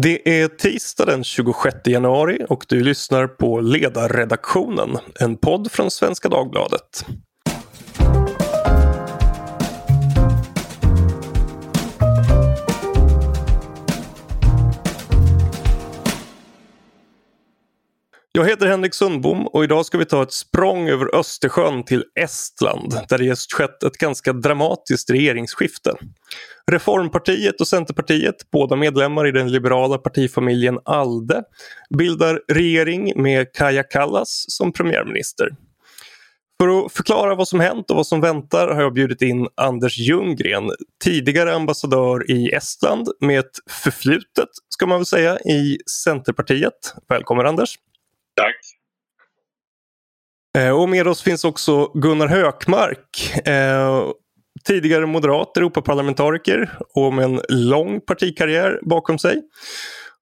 Det är tisdag den 26 januari och du lyssnar på Ledarredaktionen, en podd från Svenska Dagbladet. Jag heter Henrik Sundbom och idag ska vi ta ett språng över Östersjön till Estland där det just skett ett ganska dramatiskt regeringsskifte. Reformpartiet och Centerpartiet, båda medlemmar i den liberala partifamiljen ALDE, bildar regering med Kaja Kallas som premiärminister. För att förklara vad som hänt och vad som väntar har jag bjudit in Anders Ljunggren, tidigare ambassadör i Estland med ett förflutet, ska man väl säga, i Centerpartiet. Välkommen Anders! Tack! Eh, och med oss finns också Gunnar Hökmark, eh, tidigare moderat Europaparlamentariker och med en lång partikarriär bakom sig.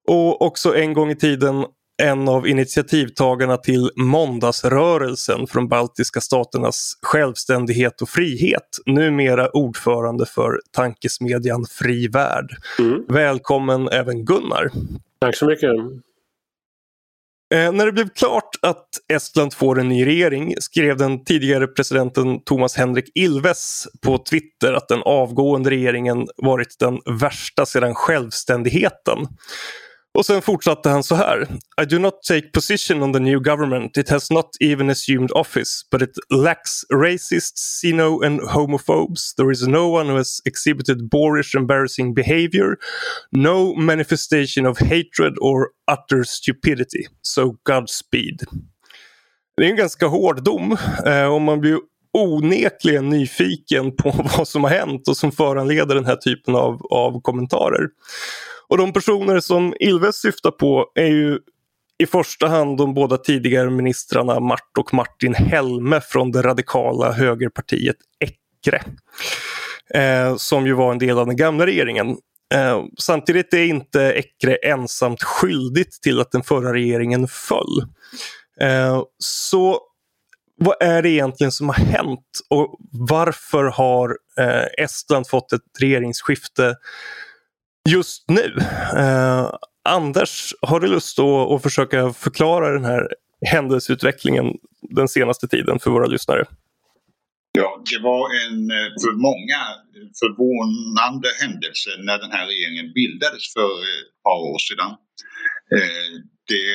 Och också en gång i tiden en av initiativtagarna till måndagsrörelsen från baltiska staternas självständighet och frihet. Numera ordförande för tankesmedjan Fri Värld. Mm. Välkommen även Gunnar. Tack så mycket. Eh, när det blev klart att Estland får en ny regering skrev den tidigare presidenten Thomas Henrik Ilves på Twitter att den avgående regeringen varit den värsta sedan självständigheten. Och sen fortsatte han så här. I do not take position on the new government. It has not even assumed office, but it lacks racists, xeno and homophobes. There is no one who has exhibited boorish embarrassing behavior, no manifestation of hatred or utter stupidity. So Godspeed. Det är en ganska hård dom eh, och man blir onekligen nyfiken på vad som har hänt och som föranleder den här typen av, av kommentarer. Och de personer som Ilves syftar på är ju i första hand de båda tidigare ministrarna Mart och Martin Helme från det radikala högerpartiet Ekre. Eh, som ju var en del av den gamla regeringen. Eh, samtidigt är inte Ekre ensamt skyldigt till att den förra regeringen föll. Eh, så vad är det egentligen som har hänt och varför har eh, Estland fått ett regeringsskifte just nu. Eh, Anders, har du lust att, att försöka förklara den här händelseutvecklingen den senaste tiden för våra lyssnare? Ja, det var en eh, för många förvånande händelse när den här regeringen bildades för ett par år sedan. Eh, det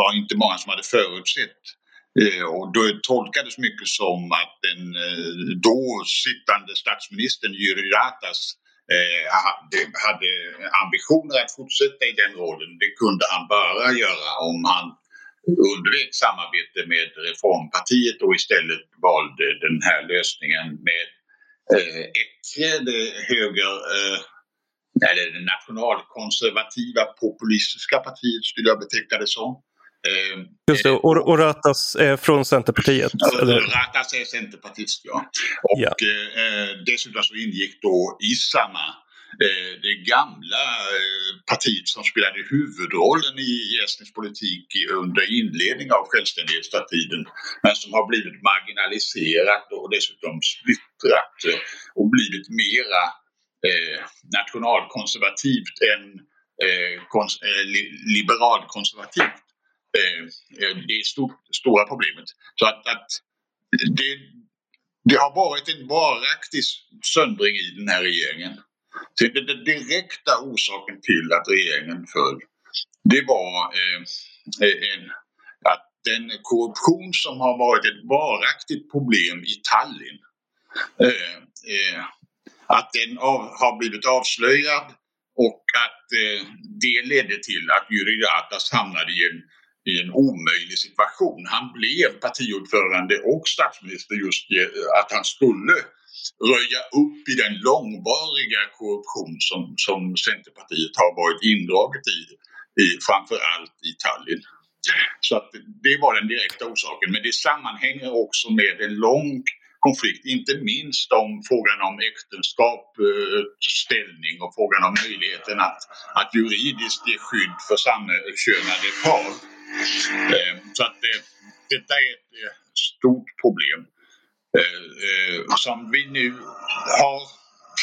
var inte många som hade förutsett eh, och då tolkades mycket som att den då sittande statsministern Jüri Ratas eh, hade ambitioner att fortsätta i den rollen. Det kunde han bara göra om han undvek samarbete med Reformpartiet och istället valde den här lösningen med eh, Ekre, det höger eh, eller det nationalkonservativa populistiska partiet skulle jag beteckna det som. Eh, Just det, och, och Ratas är från Centerpartiet? Eller? Ratas är centerpartist, ja. Och ja. Eh, dessutom så ingick då i samma eh, det gamla eh, partiet som spelade huvudrollen i estnisk politik under inledning av självständighetstiden men som har blivit marginaliserat och dessutom splittrat och blivit mera eh, nationalkonservativt än eh, kons eh, liberalkonservativt. Eh, eh, det är stort, stora problemet. Så att, att det, det har varit en varaktig söndring i den här regeringen. Så den, den direkta orsaken till att regeringen föll, det var eh, eh, en, att den korruption som har varit ett varaktigt problem i Tallinn, eh, eh, att den av, har blivit avslöjad och att eh, det ledde till att Jüri Ratas hamnade i en i en omöjlig situation. Han blev partiordförande och statsminister just eh, att han skulle röja upp i den långvariga korruption som, som Centerpartiet har varit indraget i, i framförallt i Tallinn. Så att det var den direkta orsaken. Men det sammanhänger också med en lång konflikt, inte minst om frågan om äktenskap, eh, ställning och frågan om möjligheten att, att juridiskt ge skydd för samkönade par. Eh, så att det, detta är ett eh, stort problem eh, som vi nu har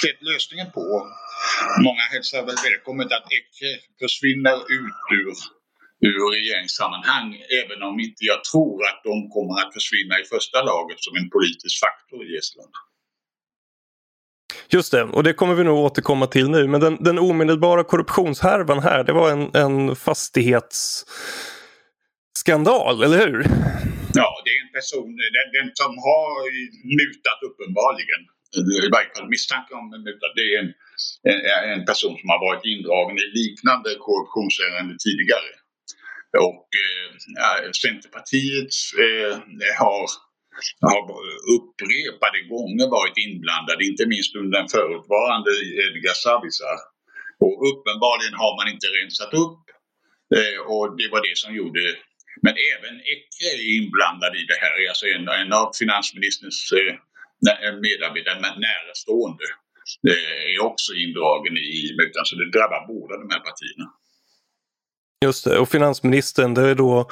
sett lösningen på. Många hälsar väl välkommet att Ecke försvinner ut ur, ur regeringssammanhang även om inte jag tror att de kommer att försvinna i första laget som en politisk faktor i Estland. Just det, och det kommer vi nog återkomma till nu. Men den, den omedelbara korruptionshärvan här, det var en, en skandal, eller hur? Ja, det är en person, den, den som har mutat uppenbarligen, i varje fall misstanke om mutat, det är en, en, en, person som har varit indragen i liknande korruptionsärenden tidigare. Och eh, Centerpartiet eh, har har upprepade gånger varit inblandade, inte minst under den förutvarande Edgar Savisaar. Och uppenbarligen har man inte rensat upp eh, och det var det som gjorde men även Ecke är inblandad i det här, alltså en, en av finansministerns eh, medarbetare, närstående, eh, är också indragen i mutan. Så det drabbar båda de här partierna. Just det, och finansministern det är då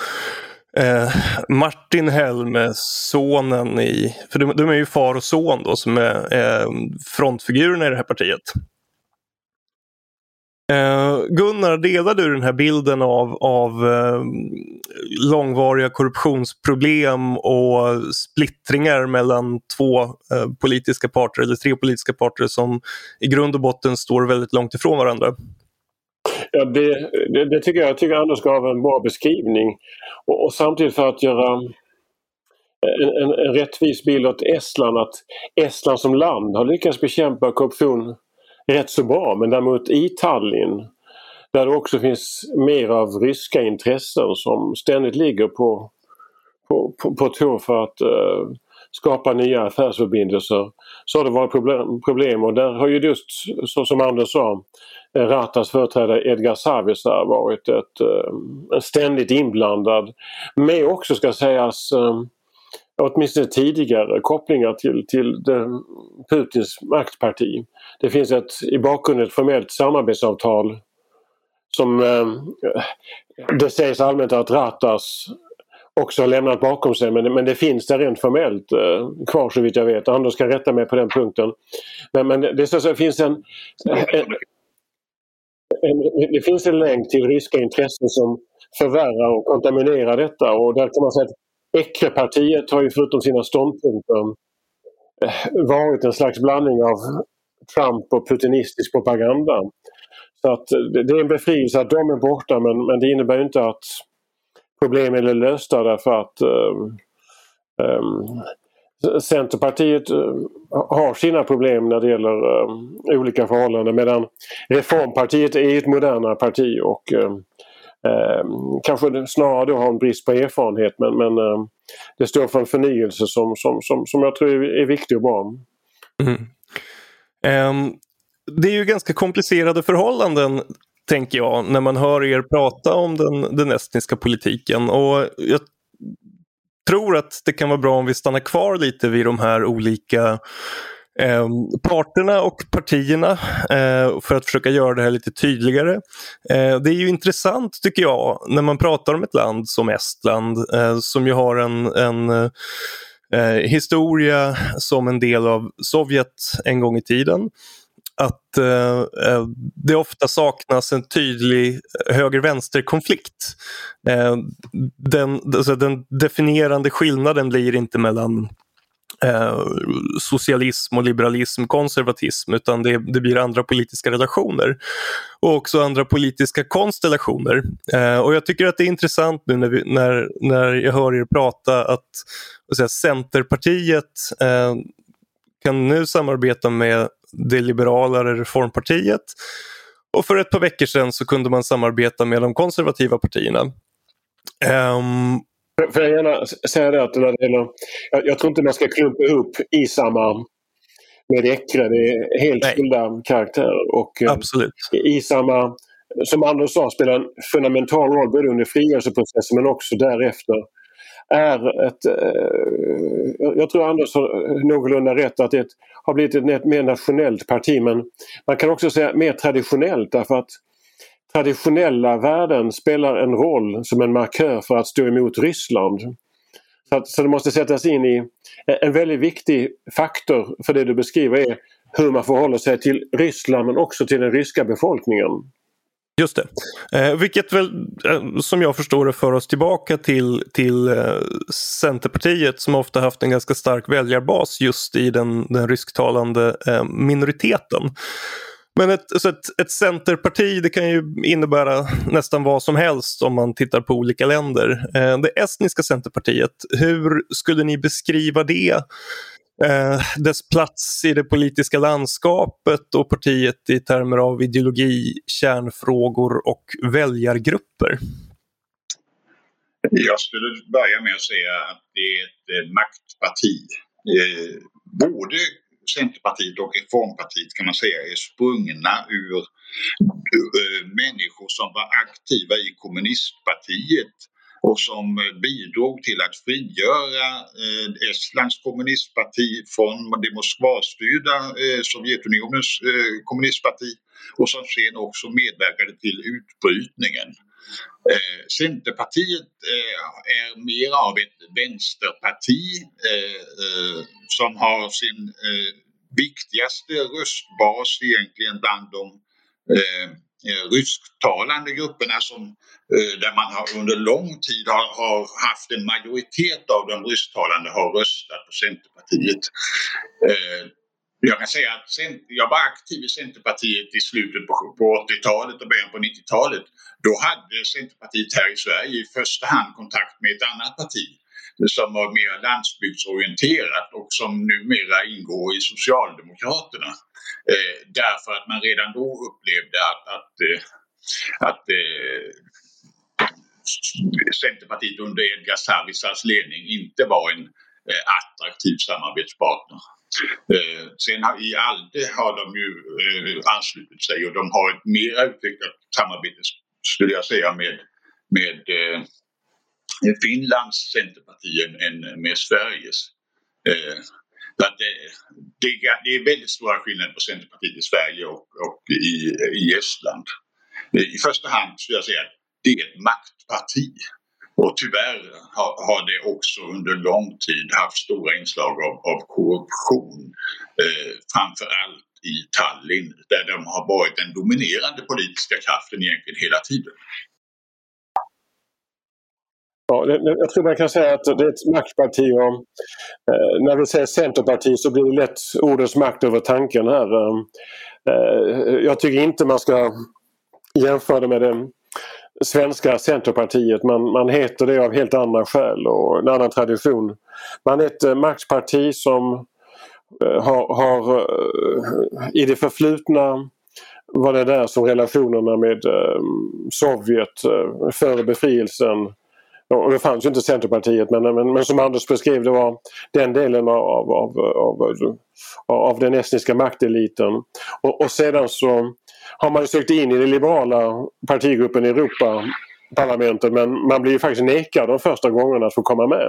Eh, Martin Helm, sonen i, för de, de, är ju far och son då som är eh, frontfigurerna i det här partiet. Eh, Gunnar, delar du den här bilden av, av eh, långvariga korruptionsproblem och splittringar mellan två eh, politiska parter eller tre politiska parter som i grund och botten står väldigt långt ifrån varandra? Ja, det, det, det, tycker jag. Jag tycker Anders gav en bra beskrivning. Och, och samtidigt för att göra eh, en, en, en, rättvis bild åt Estland att Estland som land har lyckats bekämpa korruption rätt så bra men däremot i Tallinn där det också finns mer av ryska intressen som ständigt ligger på, på, på, på tå för att eh, skapa nya affärsförbindelser så har det varit problem, problem. Och där har ju just så som Anders sa eh, Ratas företrädare Edgar Savisaar varit ett, eh, ständigt inblandad med också ska sägas eh, åtminstone tidigare kopplingar till, till det, Putins maktparti. Det finns ett, i bakgrunden ett formellt samarbetsavtal som eh, det sägs allmänt att Ratas också har lämnat bakom sig men, men det finns där rent formellt eh, kvar så vitt jag vet. Anders kan rätta mig på den punkten. Men, men det, så, så finns en, en, en, det finns en länk till ryska intressen som förvärrar och kontaminerar detta och där kan man säga att Ecrepartiet har ju förutom sina ståndpunkter eh, varit en slags blandning av Trump och putinistisk propaganda. Så att eh, det är en befrielse att de är borta men, men det innebär inte att problemen är lösta därför att um, um, Centerpartiet har sina problem när det gäller um, olika förhållanden medan Reformpartiet är ett modernare parti och Eh, kanske snarare då har en brist på erfarenhet men, men eh, det står för en förnyelse som, som, som, som jag tror är, är viktig och bra. Mm. Um, det är ju ganska komplicerade förhållanden tänker jag när man hör er prata om den, den estniska politiken. Och jag tror att det kan vara bra om vi stannar kvar lite vid de här olika eh, parterna och partierna eh, för att försöka göra det här lite tydligare. Eh, det är ju intressant tycker jag när man pratar om ett land som Estland eh, som ju har en, en eh, historia som en del av Sovjet en gång i tiden att eh, eh, det ofta saknas en tydlig höger-vänster-konflikt. Eh, den, alltså den definierande skillnaden blir inte mellan eh, socialism och liberalism, konservatism, utan det, det, blir andra politiska relationer. Och också andra politiska konstellationer. Eh, och jag tycker att det är intressant nu när, vi, när, när jag hör er prata att säga, Centerpartiet eh, kan nu samarbeta med det liberalare reformpartiet. Och för ett par veckor sedan så kunde man samarbeta med de konservativa partierna. Um, Får jag gärna säga det att när det gäller, jag, jag tror inte man ska klumpa ihop i samma med Ecre. Det är helt Nej. skilda karaktärer. Och, eh, Absolut. I samma, som Anders sa, spelar en fundamental roll både under frigörelseprocessen men också därefter. Är ett, eh, jag tror Anders har någorlunda rätt att det har blivit ett mer nationellt parti men man kan också säga mer traditionellt därför att traditionella värden spelar en roll som en markör för att stå emot Ryssland. Så, att, så det måste sättas in i en väldigt viktig faktor för det du beskriver är hur man förhåller sig till Ryssland men också till den ryska befolkningen. Just det. Eh, vilket väl eh, som jag förstår det för oss tillbaka till, till eh, Centerpartiet som ofta haft en ganska stark väljarbas just i den, den rysktalande eh, minoriteten. Men ett, så ett, ett centerparti det kan ju innebära nästan vad som helst om man tittar på olika länder. Eh, det estniska centerpartiet, hur skulle ni beskriva det? Eh, dess plats i det politiska landskapet och partiet i termer av ideologi, kärnfrågor och väljargrupper? Jag skulle börja med att säga att det är ett eh, maktparti. Eh, både Centerpartiet och Reformpartiet kan man säga är sprungna ur eh, människor som var aktiva i kommunistpartiet och som eh, bidrog till att frigöra eh, Estlands kommunistparti från det Moskvastyrda Sovjetunionens kommunistparti och som sen också medverkade till utbrytningen. Eh, Centerpartiet eh, är mer av ett vänsterparti eh, som har sin viktigaste röstbas egentligen bland de eh, rysktalande grupperna som, eh, där man har under lång tid har, har, haft en majoritet av de rysktalande har röstat på Centerpartiet. Jag kan säga att jag var aktiv i Centerpartiet i slutet på, 80-talet och början på 90-talet. Då hade Centerpartiet här i Sverige i första hand kontakt med ett annat parti som var mer landsbygdsorienterat och som numera ingår i Socialdemokraterna. Eh, därför att man redan då upplevde att, att, eh, att eh, Centerpartiet under Edgar Savisaars ledning inte var en eh, attraktiv samarbetspartner. Eh, sen har, i ALDE har de ju eh, anslutit sig och de har ett mer utvecklat samarbete skulle jag säga med, med eh, Finlands centerparti än med Sveriges. Eh, att det, det, det, är väldigt stora skillnader på Centerpartiet i Sverige och, och i, i Estland. Eh, I första hand skulle jag säga att det är ett maktparti. Och tyvärr har, har det också under lång tid haft stora inslag av, av korruption. Eh, framförallt i Tallinn där de har varit den dominerande politiska kraften egentligen hela tiden. Ja, jag tror man kan säga att det är ett maktparti och eh, när vi säger Centerparti så blir det lätt ordens makt över tanken här. Eh, eh, jag tycker inte man ska jämföra det med det svenska Centerpartiet. Man, man heter det av helt andra skäl och en annan tradition. Man är ett eh, maktparti som eh, har, har eh, i det förflutna var det där som relationerna med eh, Sovjet eh, före befrielsen och det fanns ju inte Centerpartiet men, men, men som Anders beskrev det var den delen av, av, av, av den estniska makteliten. Och, och sedan så har man sökt in i den liberala partigruppen i Europaparlamentet men man blir ju faktiskt nekad de första gångerna att få komma med.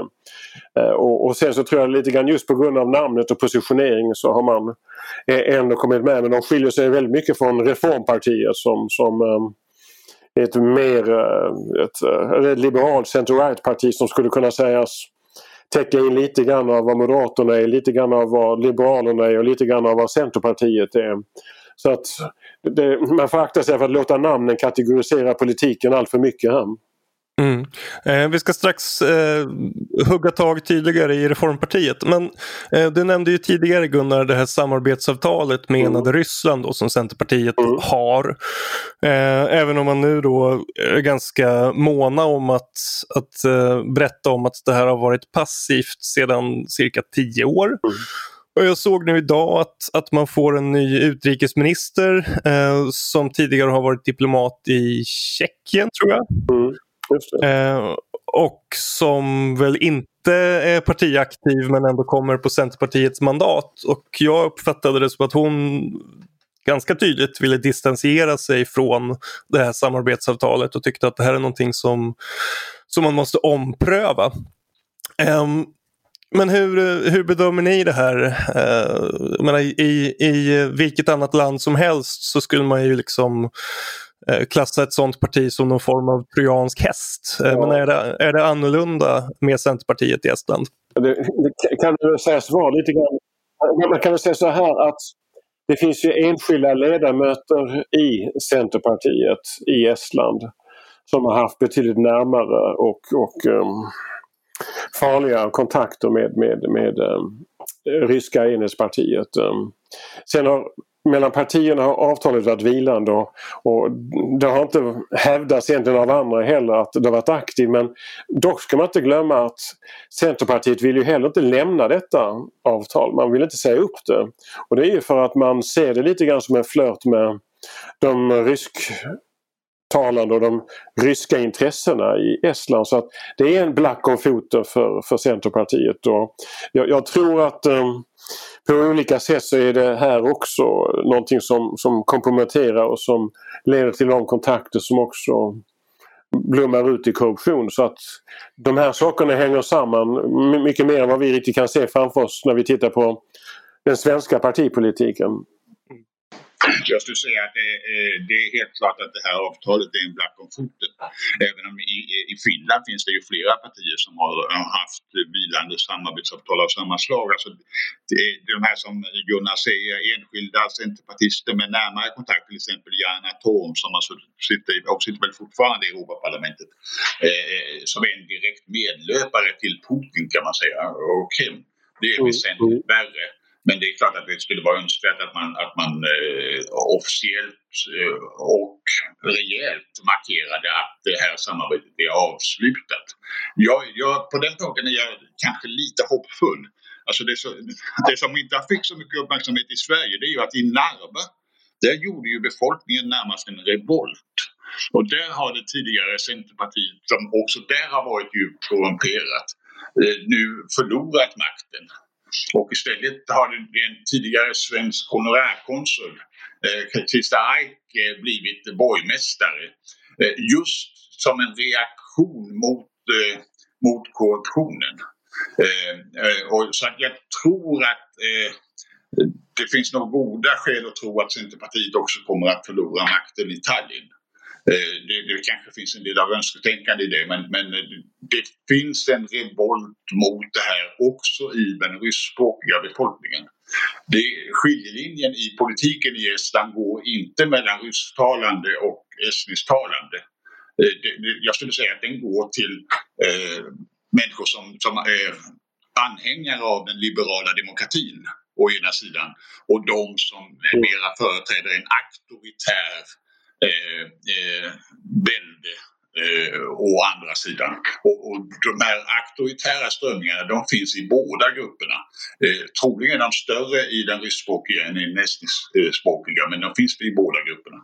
Eh, och, och, sen så tror jag lite grann just på grund av namnet och positioneringen så har man eh, ändå kommit med men de skiljer sig väldigt mycket från Reformpartiet som, som eh, ett mer ett, ett liberalt center-right parti som skulle kunna sägas täcka in lite grann av vad Moderaterna är, lite grann av vad Liberalerna är och lite grann av vad Centerpartiet är. Så att det, man får akta sig för att låta namnen kategorisera politiken allt för mycket här. Mm. Eh, vi ska strax eh, hugga tag tydligare i Reformpartiet. Men eh, du nämnde ju tidigare Gunnar det här samarbetsavtalet med mm. enade Ryssland då, som Centerpartiet mm. har. Eh, även om man nu då är ganska måna om att, att eh, berätta om att det här har varit passivt sedan cirka tio år. Och jag såg nu idag att, att man får en ny utrikesminister eh, som tidigare har varit diplomat i Tjeckien tror jag. Mm. Eh, och som väl inte är partiaktiv men ändå kommer på Centerpartiets mandat. Och jag uppfattade det som att hon ganska tydligt ville distansera sig från det här samarbetsavtalet och tyckte att det här är någonting som, som man måste ompröva. Um, men hur, hur bedömer ni det här? Uh, menar, i, I vilket annat land som helst så skulle man ju liksom Eh, klassa ett sånt parti som någon form av trojansk häst. Eh, ja. Men är det, är det annorlunda med Centerpartiet i Estland? Det, det kan väl sägas vara lite grann. Man kan väl säga så här att det finns ju enskilda ledamöter i Centerpartiet i Estland som har haft betydligt närmare och, och um, farliga kontakter med, med, med um, ryska enhetspartiet. Um, sen har mellan partierna har avtalet varit vilande och, och det har inte hävdats egentligen av andra heller att det har varit aktivt men dock ska man inte glömma att Centerpartiet vill ju heller inte lämna detta avtal. Man vill inte säga upp det. Och det är ju för att man ser det lite grann som en flört med de rysk talande och de ryska intressena i Estland. Så att det är en black om foten för, för Centerpartiet. Och jag, jag tror att um, på olika sätt så är det här också någonting som, som komprometterar och som leder till de kontakter som också blommar ut i korruption. Så att de här sakerna hänger samman mycket mer än vad vi riktigt kan se framför oss när vi tittar på den svenska partipolitiken. Jag skulle säga att det, det, är helt klart att det här avtalet är en black om foten. Även om i, i Finland finns det ju flera partier som har haft vilande samarbetsavtal av samma slag. Alltså det, de här som Gunnar säger, enskilda centerpartister med närmare kontakt, till exempel Jana Torm som alltså sitter, och sitter väl fortfarande i Europaparlamentet, eh, som är en direkt medlöpare till Putin kan man säga och Krim. Det är mm, väsentligt värre men det är klart att det skulle vara önskvärt att man, att man eh, officiellt eh, och rejält markerade att det här samarbetet är avslutat. Jag, jag, på den punkten är jag kanske lite hoppfull. Alltså det, så, det som inte fick så mycket uppmärksamhet i Sverige det är ju att i Narva där gjorde ju befolkningen närmast en revolt. Och där har det tidigare Centerpartiet, som också där har varit djupt korrumperat, eh, nu förlorat makten. Och istället har en tidigare svensk honorärkonsul, eh, Christer Eik, eh, blivit borgmästare. Eh, just som en reaktion mot, mot korruptionen. Och så att jag tror att det finns nog goda skäl att tro att Centerpartiet också kommer att förlora makten i Tallinn. Eh, det, det kanske finns en del av önsketänkande i det men, men eh, det finns en revolt mot det här också i den ryskspråkiga befolkningen. Det, skiljelinjen i politiken i Estland går inte mellan rysktalande och estnisktalande. Eh, jag skulle säga att den går till eh, människor som, som är anhängare av den liberala demokratin å ena sidan och de som mera företräder en auktoritär eh, eh, välde eh, å andra sidan. Och, och de här auktoritära strömningarna de finns i båda grupperna. Eh, troligen är de större i den ryskspråkiga än i den estniskspråkiga men de finns i båda grupperna.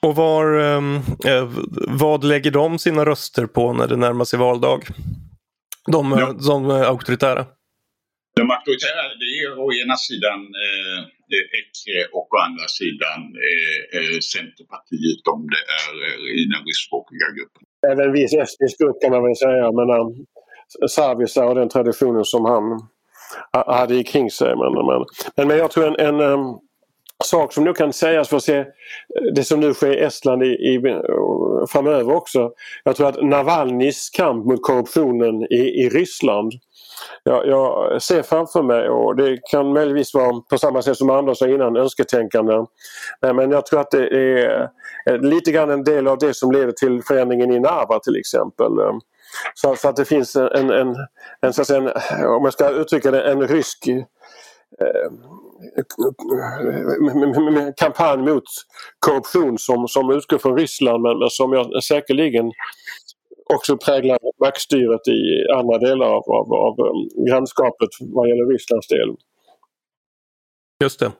Och var, ehm, eh, vad lägger de sina röster på när det närmar sig valdag? De, ja. de auktoritära? De auktoritära, det är å ena sidan eh, Ecce eh, och å andra sidan eh, eh Centerpartiet om det är eh, i den ryskspråkiga gruppen. Även viss estnisk grupp kan man väl säga. Men um, Savisa och den traditionen som han hade kring sig. Men, men, men jag tror en, en um, sak som nu kan sägas för att se det som nu sker i Estland i, i, framöver också. Jag tror att Navalnys kamp mot korruptionen i, i Ryssland jag, jag, ser framför mig och det kan möjligtvis vara på samma sätt som Anders sa innan önsketänkande. Men jag tror att det är eh, lite grann en del av det som leder till förändringen i Narva till exempel. Så, så att det finns en, en, en, så att säga, en, om jag ska uttrycka det, en rysk eh, kampanj mot korruption som, som utgår från Ryssland men, men som jag säkerligen också präglar maktstyret i andra delar av, av, av um, grannskapet vad gäller Rysslands del. Just det.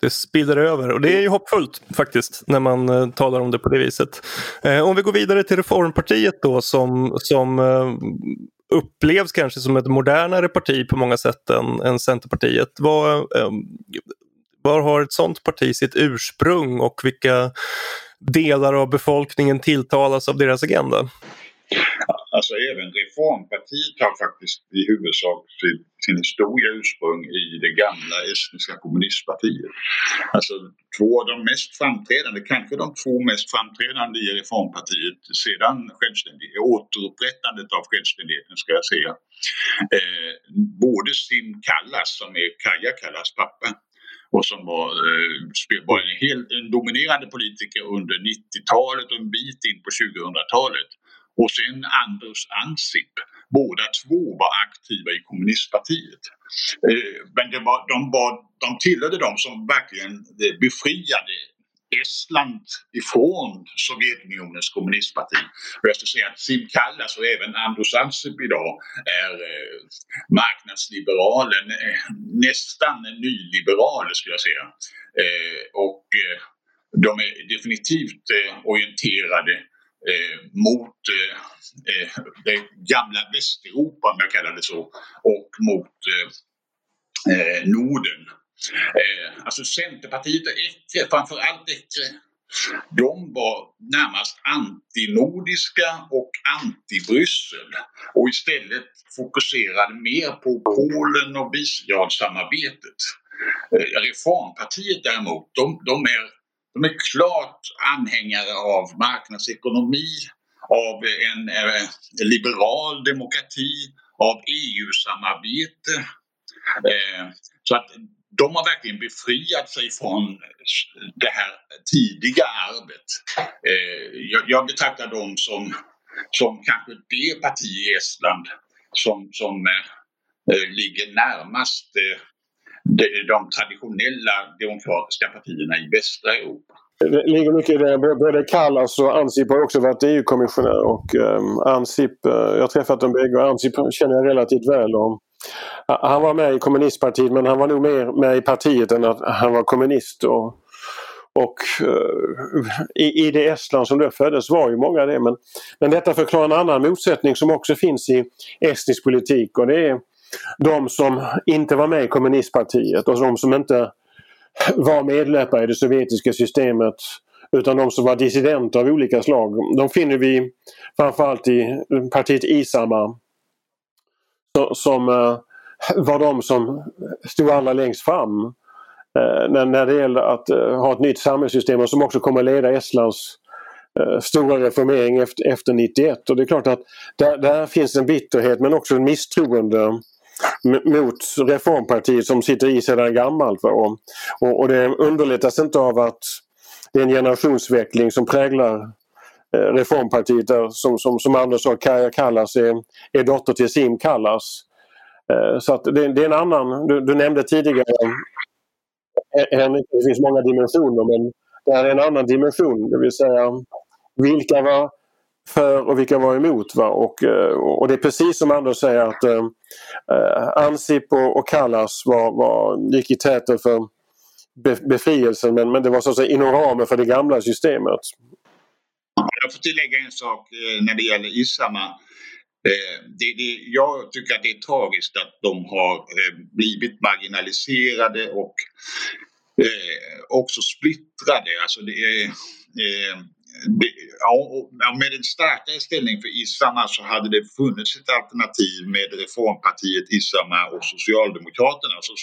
Det spiller över och det är ju hoppfullt faktiskt när man eh, talar om det på det viset. Eh, om vi går vidare till Reformpartiet då som, som eh, upplevs kanske som ett modernare parti på många sätt än, än Centerpartiet. Var, eh, var har ett sådant parti sitt ursprung och vilka delar av befolkningen tilltalas av deras agenda? Alltså även Reformpartiet har faktiskt i huvudsak sin, sin historia ursprung i det gamla estniska kommunistpartiet. Alltså två av de mest framträdande, kanske de två mest framträdande i Reformpartiet sedan självständighet, återupprättandet av självständigheten ska jag säga. Eh, både Sim Kallas som är Kaja Kallas pappa och som var, eh, var en, helt, en dominerande politiker under 90-talet och en bit in på 2000-talet. Och sen Anders Ansip. Båda två var aktiva i kommunistpartiet. Eh, men det var, de, var, de tillhörde de som verkligen eh, befriade Estland ifrån Sovjetunionens kommunistparti. Och jag skulle säga att Sim Kallas och även Andrus Ansip idag är eh, marknadsliberalen, eh, nästan nyliberaler skulle jag säga. Eh, och eh, de är definitivt orienterade eh, mot eh, eh, det gamla Västeuropa om jag kallar det så och mot eh, Norden. Eh, alltså Centerpartiet och Ekre, framförallt Ekre, de var närmast antinordiska och anti-Bryssel och istället fokuserade mer på Polen och Visegrad-samarbetet. Reformpartiet däremot, de, de, är, de är klart anhängare av marknadsekonomi, av en eh, liberal demokrati, av EU-samarbete. Eh, så att de har verkligen befriat sig från det här tidiga arvet. Eh, jag, betraktar dem som, som kanske det parti i Estland som, som eh, eh ligger närmast eh, de traditionella demokratiska partierna i västra Europa. Det ligger mycket i det. Både Kallas alltså och Ansip har också varit EU-kommissionär och um, Ansip, eh, jag har träffat dem bägge och Ansip känner jag relativt väl. Och han var med i kommunistpartiet men han var nog mer med i partiet än att han var kommunist. Och, och uh, i, i det Estland som då föddes var ju många det. Men, men detta förklarar en annan motsättning som också finns i estnisk politik och det är de som inte var med i kommunistpartiet och de som inte var medlöpare i det sovjetiska systemet utan de som var dissidenter av olika slag. De finner vi framförallt i partiet Isama som eh, var de som stod allra längst fram eh, när, det gäller att eh, ha ett nytt samhällssystem och som också kommer leda Estlands stora reformering efter, efter 91. Och det är klart att där, där finns en bitterhet men också en misstroende mot reformpartiet som sitter i sedan gammalt. Och, och, och det underlättas inte av att det är en generationsväxling som präglar eh, reformpartiet där, som, som, som Anders sa, Kaja Kallas är, är dotter till Sim Kallas. Eh, så att det, det är en annan, du, du nämnde tidigare eh, Henrik, det finns många dimensioner men det här är en annan dimension, det vill säga vilka var för och vilka var emot. Va? Och, eh, och det är precis som Anders säger att eh, eh, Ansip och, och Kallas var, var, gick i täten för befrielsen men, men det var så att säga inom ramen för det gamla systemet. Jag får tillägga en sak eh, när det gäller Isama. Eh, det, det, jag tycker att det är tragiskt att de har eh, blivit marginaliserade och eh, också splittrade. Alltså det är, ja, med en starkare ställning för Isama så hade det funnits ett alternativ med reformpartiet Isama och Socialdemokraterna. Alltså,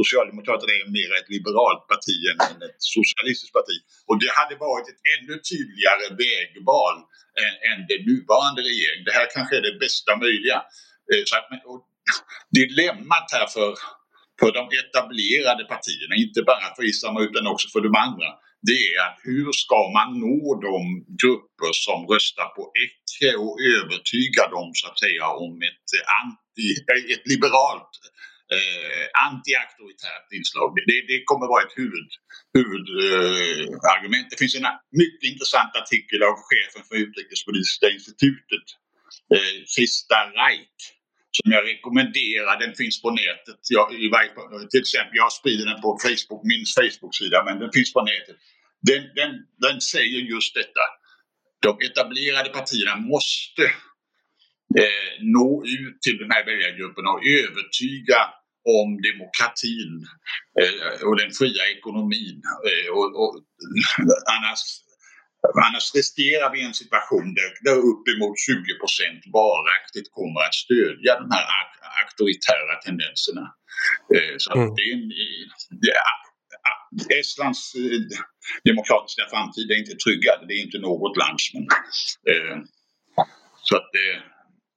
Socialdemokraterna är mer ett liberalt parti än ett socialistiskt parti. Och det hade varit ett ännu tydligare vägval än, än den nuvarande regeringen. Det här kanske är det bästa möjliga. Eh, så att, dilemmat här för, för de etablerade partierna, inte bara för Isama utan också för de andra, det är att hur ska man nå de grupper som röstar på Ecce och övertyga dem så att säga om ett, anti, ett liberalt eh, anti-auktoritärt inslag. Det, det kommer vara ett huvudargument. Eh, det finns en mycket intressant artikel av chefen för Utrikespolitiska institutet, eh, Krista Reich, som jag rekommenderar. Den finns på nätet. Jag, i till exempel, jag sprider den på Facebook, min Facebook-sida, men den finns på nätet. Den, den, den säger just detta. De etablerade partierna måste eh, nå ut till den här väljargruppen och övertyga om demokratin eh, och den fria ekonomin. Eh, och, och, annars, annars riskerar vi en situation där, där uppemot 20 procent varaktigt kommer att stödja de här auktoritära tendenserna. Eh, så mm. det är en, det är, Estlands eh, demokratiska framtid är inte tryggad. Det är inte något lands. Men, eh, så att eh,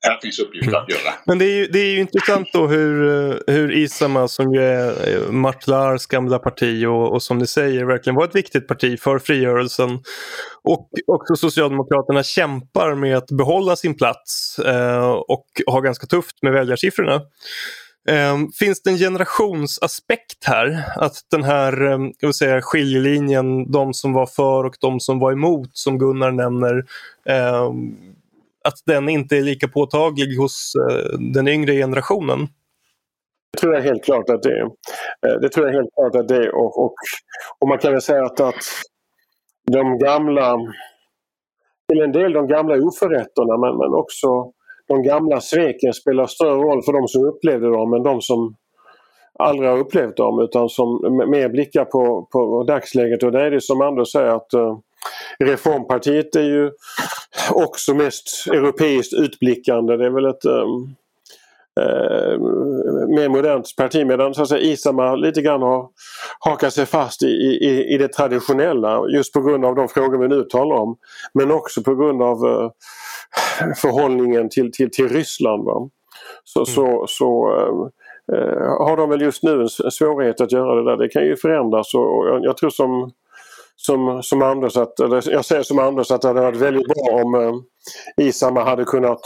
här finns uppgifter att göra. Men det är ju, det är ju intressant då hur, eh, hur Isama som ju är eh, Martlars gamla parti och, och som ni säger verkligen var ett viktigt parti för frigörelsen. Och också Socialdemokraterna kämpar med att behålla sin plats eh, och har ganska tufft med väljarsiffrorna. Eh, finns det en generationsaspekt här? Att den här eh, jag vill säga, skiljelinjen, de som var för och de som var emot som Gunnar nämner, eh, att den inte är lika påtaglig hos eh, den yngre generationen? Det tror jag helt klart att det är. Eh, det tror jag helt klart att det är. Och, och, och man kan väl säga att, att de gamla, till en del de gamla oförrätterna men, men också de gamla sveken spelar större roll för de som upplevde dem än de som aldrig har upplevt dem utan som mer blickar på, på dagsläget. Och det är det som Anders säger att eh, Reformpartiet är ju också mest europeiskt utblickande. Det är väl ett um, uh, mer modernt parti medan så att säga, Isama lite grann har hakat sig fast i, i, i det traditionella just på grund av de frågor vi nu talar om. Men också på grund av uh, förhållningen till, till, till Ryssland. Va? Så, mm. så, så uh, har de väl just nu en svårighet att göra det där. Det kan ju förändras och, jag, jag tror som som, som Anders att, eller jag säger som Anders att det hade varit väldigt bra om eh, Isama hade kunnat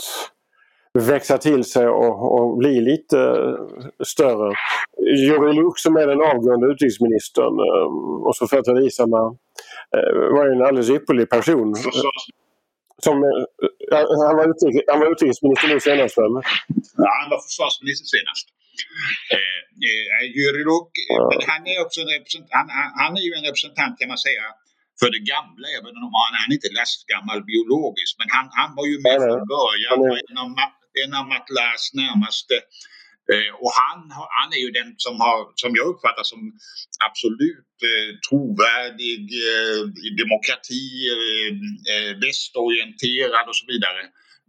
växa till sig och, och bli lite eh, större. Jurij som är den avgående utrikesministern eh, och så företräder Isama eh, var en alldeles ypperlig person. Som, han, var utrikes, han var utrikesminister nu senast väl? Ja, han var försvarsminister senast. Eh, eh, Jurij Luk, men han är, också en han, han, är ju en representant kan man säga för det gamla, även om han, han är inte lastgammal biologiskt. Men han, han var ju med från början, var en av, en av Matlas närmaste eh, och han, han är ju den som, har, som jag uppfattar som absolut eh, trovärdig eh, i demokrati, eh, eh, västorienterad och så vidare.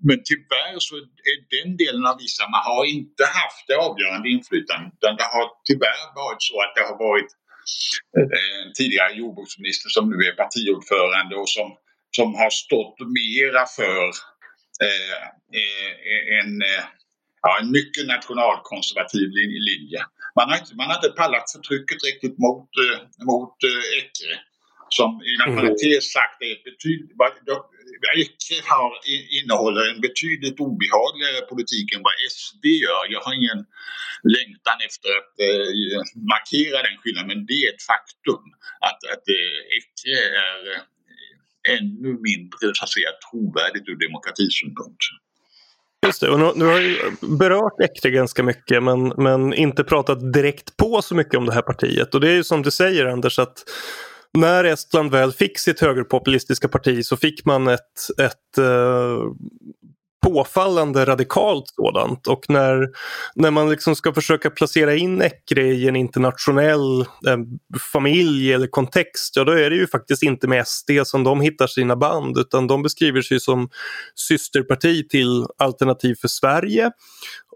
Men tyvärr så är den delen av Isama har inte haft det avgörande inflytandet utan det har tyvärr varit så att det har varit eh, en tidigare jordbruksminister som nu är partiordförande och som, som har stått mera för en ja, en mycket nationalkonservativ linje. Man har inte, man har inte pallat förtrycket riktigt mot, eh, mot eh, Ecre. Som inom mm. parentes sagt är ett betydligt... Ecre har, innehåller en betydligt obehagligare politik än vad SD gör. Jag har ingen längtan efter att eh, markera den skillnaden men det är ett faktum att, att eh, Ecre är eh, ännu mindre så att säga, trovärdigt ur demokratisynpunkt. Just det, och nu, nu har jag berört Ekre ganska mycket men, men inte pratat direkt på så mycket om det här partiet. Och det är ju som du säger Anders att när Estland väl fick sitt högerpopulistiska parti så fick man ett, ett uh, påfallande radikalt sådant. Och när, när man liksom ska försöka placera in Ecre i en internationell eh, familj eller kontext, ja då är det ju faktiskt inte med SD som de hittar sina band utan de beskriver sig som systerparti till Alternativ för Sverige.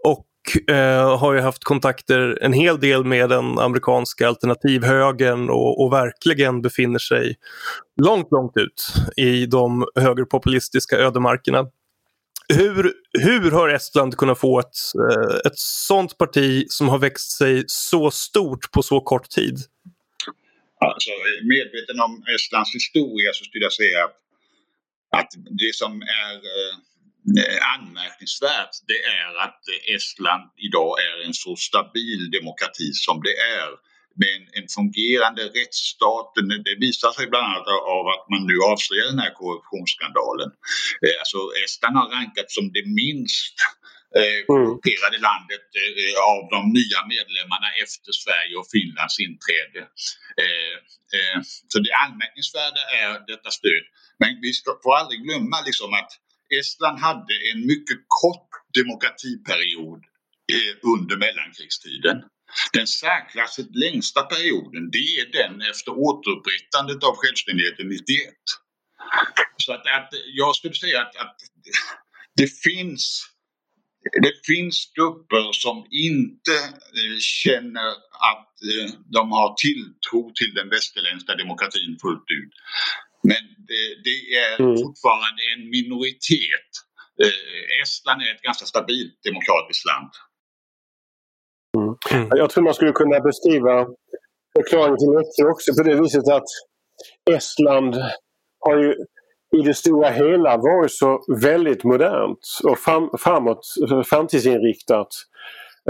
Och eh, har ju haft kontakter en hel del med den amerikanska alternativhögern och, och verkligen befinner sig långt, långt ut i de högerpopulistiska ödemarkerna. Hur, hur har Estland kunnat få ett, eh, ett sånt parti som har växt sig så stort på så kort tid? Alltså, medveten om Estlands historia så skulle jag säga att det som är eh, anmärkningsvärt det är att Estland idag är en så stabil demokrati som det är med en, en fungerande rättsstat. Det visar sig bland annat av att man nu avslöjar den här korruptionsskandalen. Eh, alltså Estland har rankats som det minst eh, mm. korrumperade landet eh, av de nya medlemmarna efter Sverige och Finlands inträde. Så det anmärkningsvärda är detta stöd. Men vi ska, får aldrig glömma liksom att Estland hade en mycket kort demokratiperiod under mellankrigstiden. Den särklassigt längsta perioden det är den efter återupprättandet av självständigheten 91. Så att, att jag skulle säga att, att det finns det finns grupper som inte eh, känner att eh, de har tilltro till den västerländska demokratin fullt ut. Men det, det är mm. fortfarande en minoritet Estland är ett ganska stabilt demokratiskt land. Mm. Jag tror man skulle kunna beskriva förklaringen till Ecce också på det viset att Estland har ju i det stora hela varit så väldigt modernt och fram, framåt, framtidsinriktat.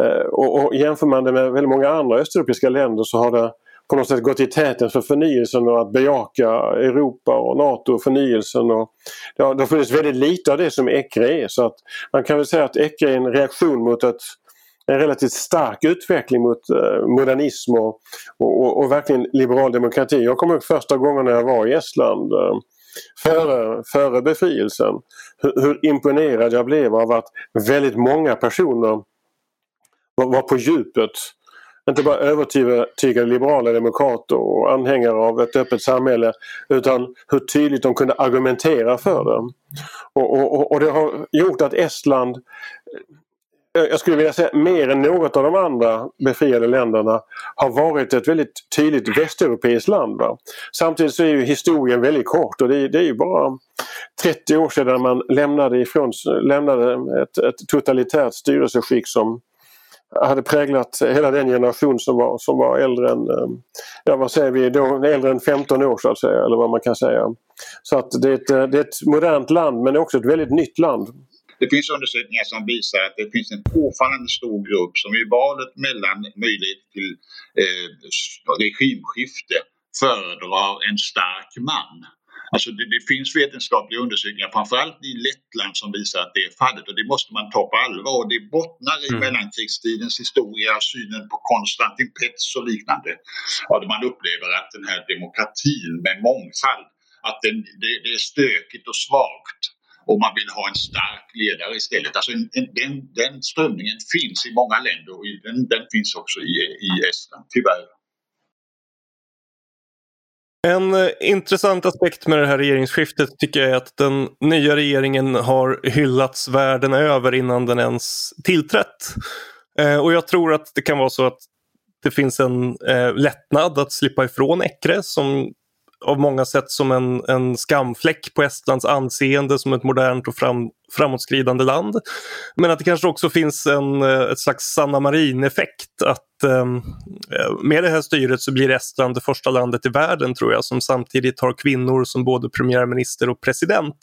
Eh, och, och jämför man det med väldigt många andra östeuropeiska länder så har det på något sätt gått i täten för förnyelsen och att bejaka Europa och NATO-förnyelsen. Och det, har, det har funnits väldigt lite av det som ECRE är så att man kan väl säga att ECRE är en reaktion mot ett en relativt stark utveckling mot eh, modernism och, och, och, verkligen liberal demokrati. Jag kommer ihåg första gången när jag var i Estland eh, före, före befrielsen. Hur, hur imponerad jag blev av att väldigt många personer var, var på djupet inte bara övertygade liberala demokrater och anhängare av ett öppet samhälle utan hur tydligt de kunde argumentera för det. Och, och, och det har gjort att Estland Eh, jag skulle vilja säga mer än något av de andra befriade länderna har varit ett väldigt tydligt västeuropeiskt land. Va? Samtidigt så är ju historien väldigt kort och det är, det är ju bara 30 år sedan man lämnade, ifrån, lämnade ett, ett totalitärt styrelseskick som hade präglat hela den generation som var, som var äldre än, eh, ja vad säger vi, då, äldre än 15 år så att säga eller vad man kan säga. Så att det är, ett, det är ett modernt land men också ett väldigt nytt land. Det finns undersökningar som visar att det finns en påfallande stor grupp som i valet mellan möjlighet till eh, regimskifte föredrar en stark man. Alltså det, det, finns vetenskapliga undersökningar, framförallt i Lettland, som visar att det är fallet och det måste man ta på allvar. Och det bottnar i mm. mellankrigstidens historia, synen på Konstantin Petz och liknande. Och man upplever att den här demokratin med mångfald, att den, det, det är stökigt och svagt och man vill ha en stark ledare istället. Alltså en, en, den, den strömningen finns i många länder och den, den finns också i, i Estland, tyvärr. En eh, intressant aspekt med det här regeringsskiftet tycker jag är att den nya regeringen har hyllats världen över innan den ens tillträtt. Eh, och jag tror att det kan vara så att det finns en eh, lättnad att slippa ifrån Ekre som av många sätt som en, en skamfläck på Estlands anseende som ett modernt och fram, framåtskridande land. Men att det kanske också finns en, eh, ett slags Sanna Marin-effekt. Att ehm, eh, med det här styret så blir Estland det första landet i världen tror jag som samtidigt har kvinnor som både premiärminister och president.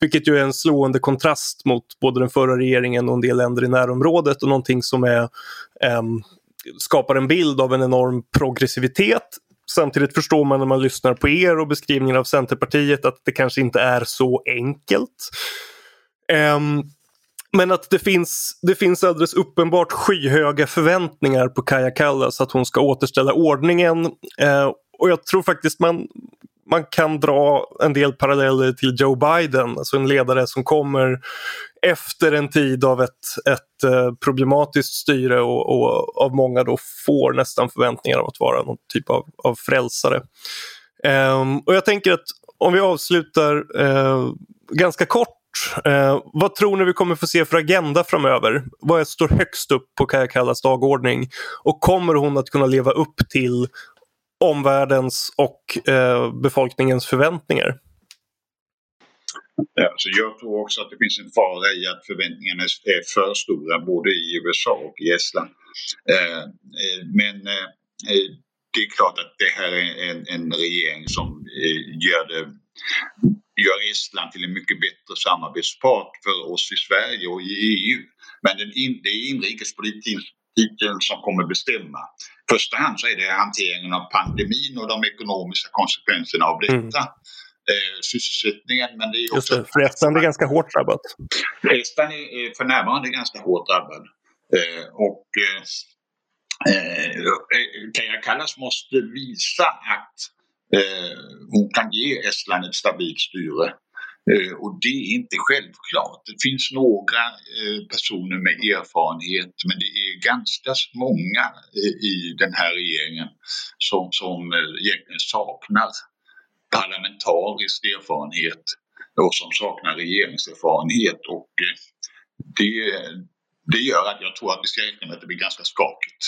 Vilket ju är en slående kontrast mot både den förra regeringen och en del länder i närområdet och någonting som är eh, skapar en bild av en enorm progressivitet Samtidigt förstår man när man lyssnar på er och beskrivningen av Centerpartiet att det kanske inte är så enkelt. Um, men att det finns, det finns alldeles uppenbart skyhöga förväntningar på Kaja Kallas att hon ska återställa ordningen. Uh, och jag tror faktiskt man, man kan dra en del paralleller till Joe Biden, alltså en ledare som kommer efter en tid av ett, ett eh, problematiskt styre och, och, av många då får nästan förväntningar om att vara någon typ av, av frälsare. Um, och jag tänker att om vi avslutar uh, ganska kort Uh, vad tror ni vi kommer få se för agenda framöver? Vad står högst upp på Kaja Kallas dagordning? Och kommer hon att kunna leva upp till omvärldens och uh, befolkningens förväntningar? Ja, så jag tror också att det finns en fara i att förväntningarna är för stora både i USA och i Estland. Eh, eh, men eh, eh, det är klart att det här är en, en regering som eh, gör, det, gör Estland till en mycket bättre samarbetspart för oss i Sverige och i EU. Men den in, det är inrikespolitiken som kommer bestämma. I första hand så är det hanteringen av pandemin och de ekonomiska konsekvenserna av detta. Mm eh, sysselsättningen. Men det är också... Just det, för Estland är ganska hårt drabbat. Estland är för närvarande ganska hårt drabbad. Eh, och eh, eh Kaja Kallas måste visa att eh, hon kan ge Estland ett stabilt styre. Eh, och det är inte självklart. Det finns några eh, personer med erfarenhet men det är ganska många eh, i den här regeringen som, som egentligen saknar parlamentarisk erfarenhet och som saknar regeringserfarenhet. Och eh, det, det gör att jag tror att vi ska räkna med att det blir ganska skakigt.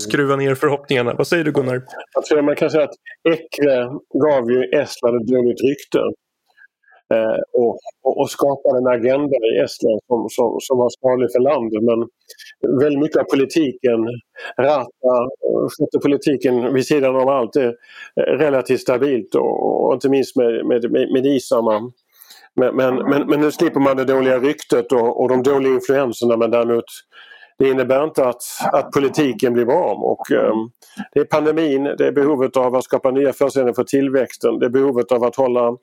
Skruva ner förhoppningarna. Vad säger du Gunnar? Jag tror man kan säga att Ecre gav ju Estland ett dåligt rykte eh, och, och, skapade en agenda i Estland som, som, som var skadlig för landet. Men väldigt mycket av politiken, Rata, eh, skötte politiken vid sidan av allt är eh, relativt stabilt och, och inte minst med, med, med, med Men, men, men, men, nu slipper man det dåliga ryktet och, och de dåliga influenserna men däremot det innebär inte att, att politiken blir bra. Och, um, det är pandemin, det är behovet av att skapa nya förutsättningar för tillväxten, det är behovet av att hålla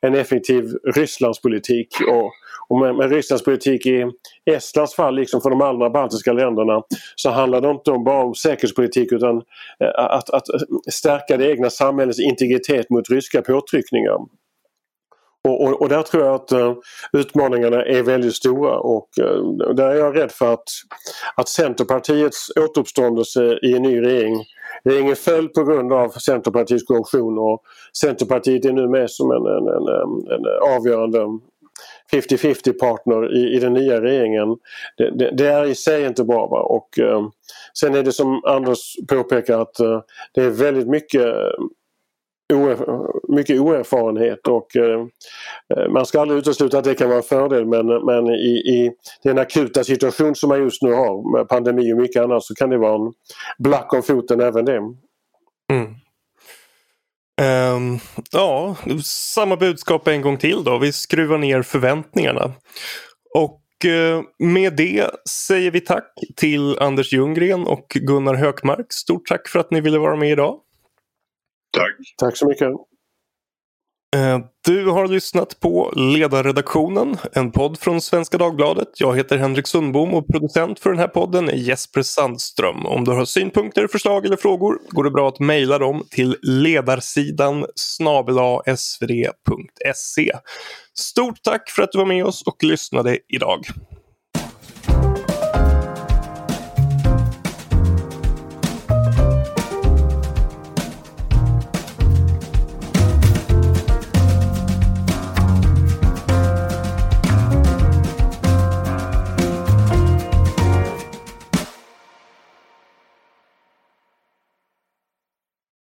en effektiv Rysslandspolitik. Och, och med, med Rysslandspolitik i Estlands fall, liksom för de andra baltiska länderna, så handlar det inte bara om säkerhetspolitik utan eh, att, att eh, stärka det egna samhällets integritet mot ryska påtryckningar. Och, och, och, där tror jag att uh, utmaningarna är väldigt stora och uh, där är jag rädd för att, att Centerpartiets återuppståndelse i en ny regering Regeringen föll på grund av Centerpartiets korruption och Centerpartiet är nu med som en, en, en, en avgörande 50-50 partner i, i den nya regeringen. Det, det, det, är i sig inte bra. Va? Och, eh, sen är det som Anders påpekar att eh, det är väldigt mycket eh, mycket oerfarenhet och eh, eh, man ska aldrig utesluta att det kan vara en fördel men, men i, i den akuta situation som man just nu har med pandemi och mycket annat så kan det vara en black om foten även det. Mm. Um, ja, samma budskap en gång till då. Vi skruvar ner förväntningarna. Och uh, med det säger vi tack till Anders Ljunggren och Gunnar Hökmark. Stort tack för att ni ville vara med idag. Tack. Tack så mycket. Eh, du har lyssnat på Ledarredaktionen, en podd från Svenska Dagbladet. Jag heter Henrik Sundbom och producent för den här podden är Jesper Sandström. Om du har synpunkter, förslag eller frågor går det bra att mejla dem till ledarsidan svd.se. Stort tack för att du var med oss och lyssnade idag.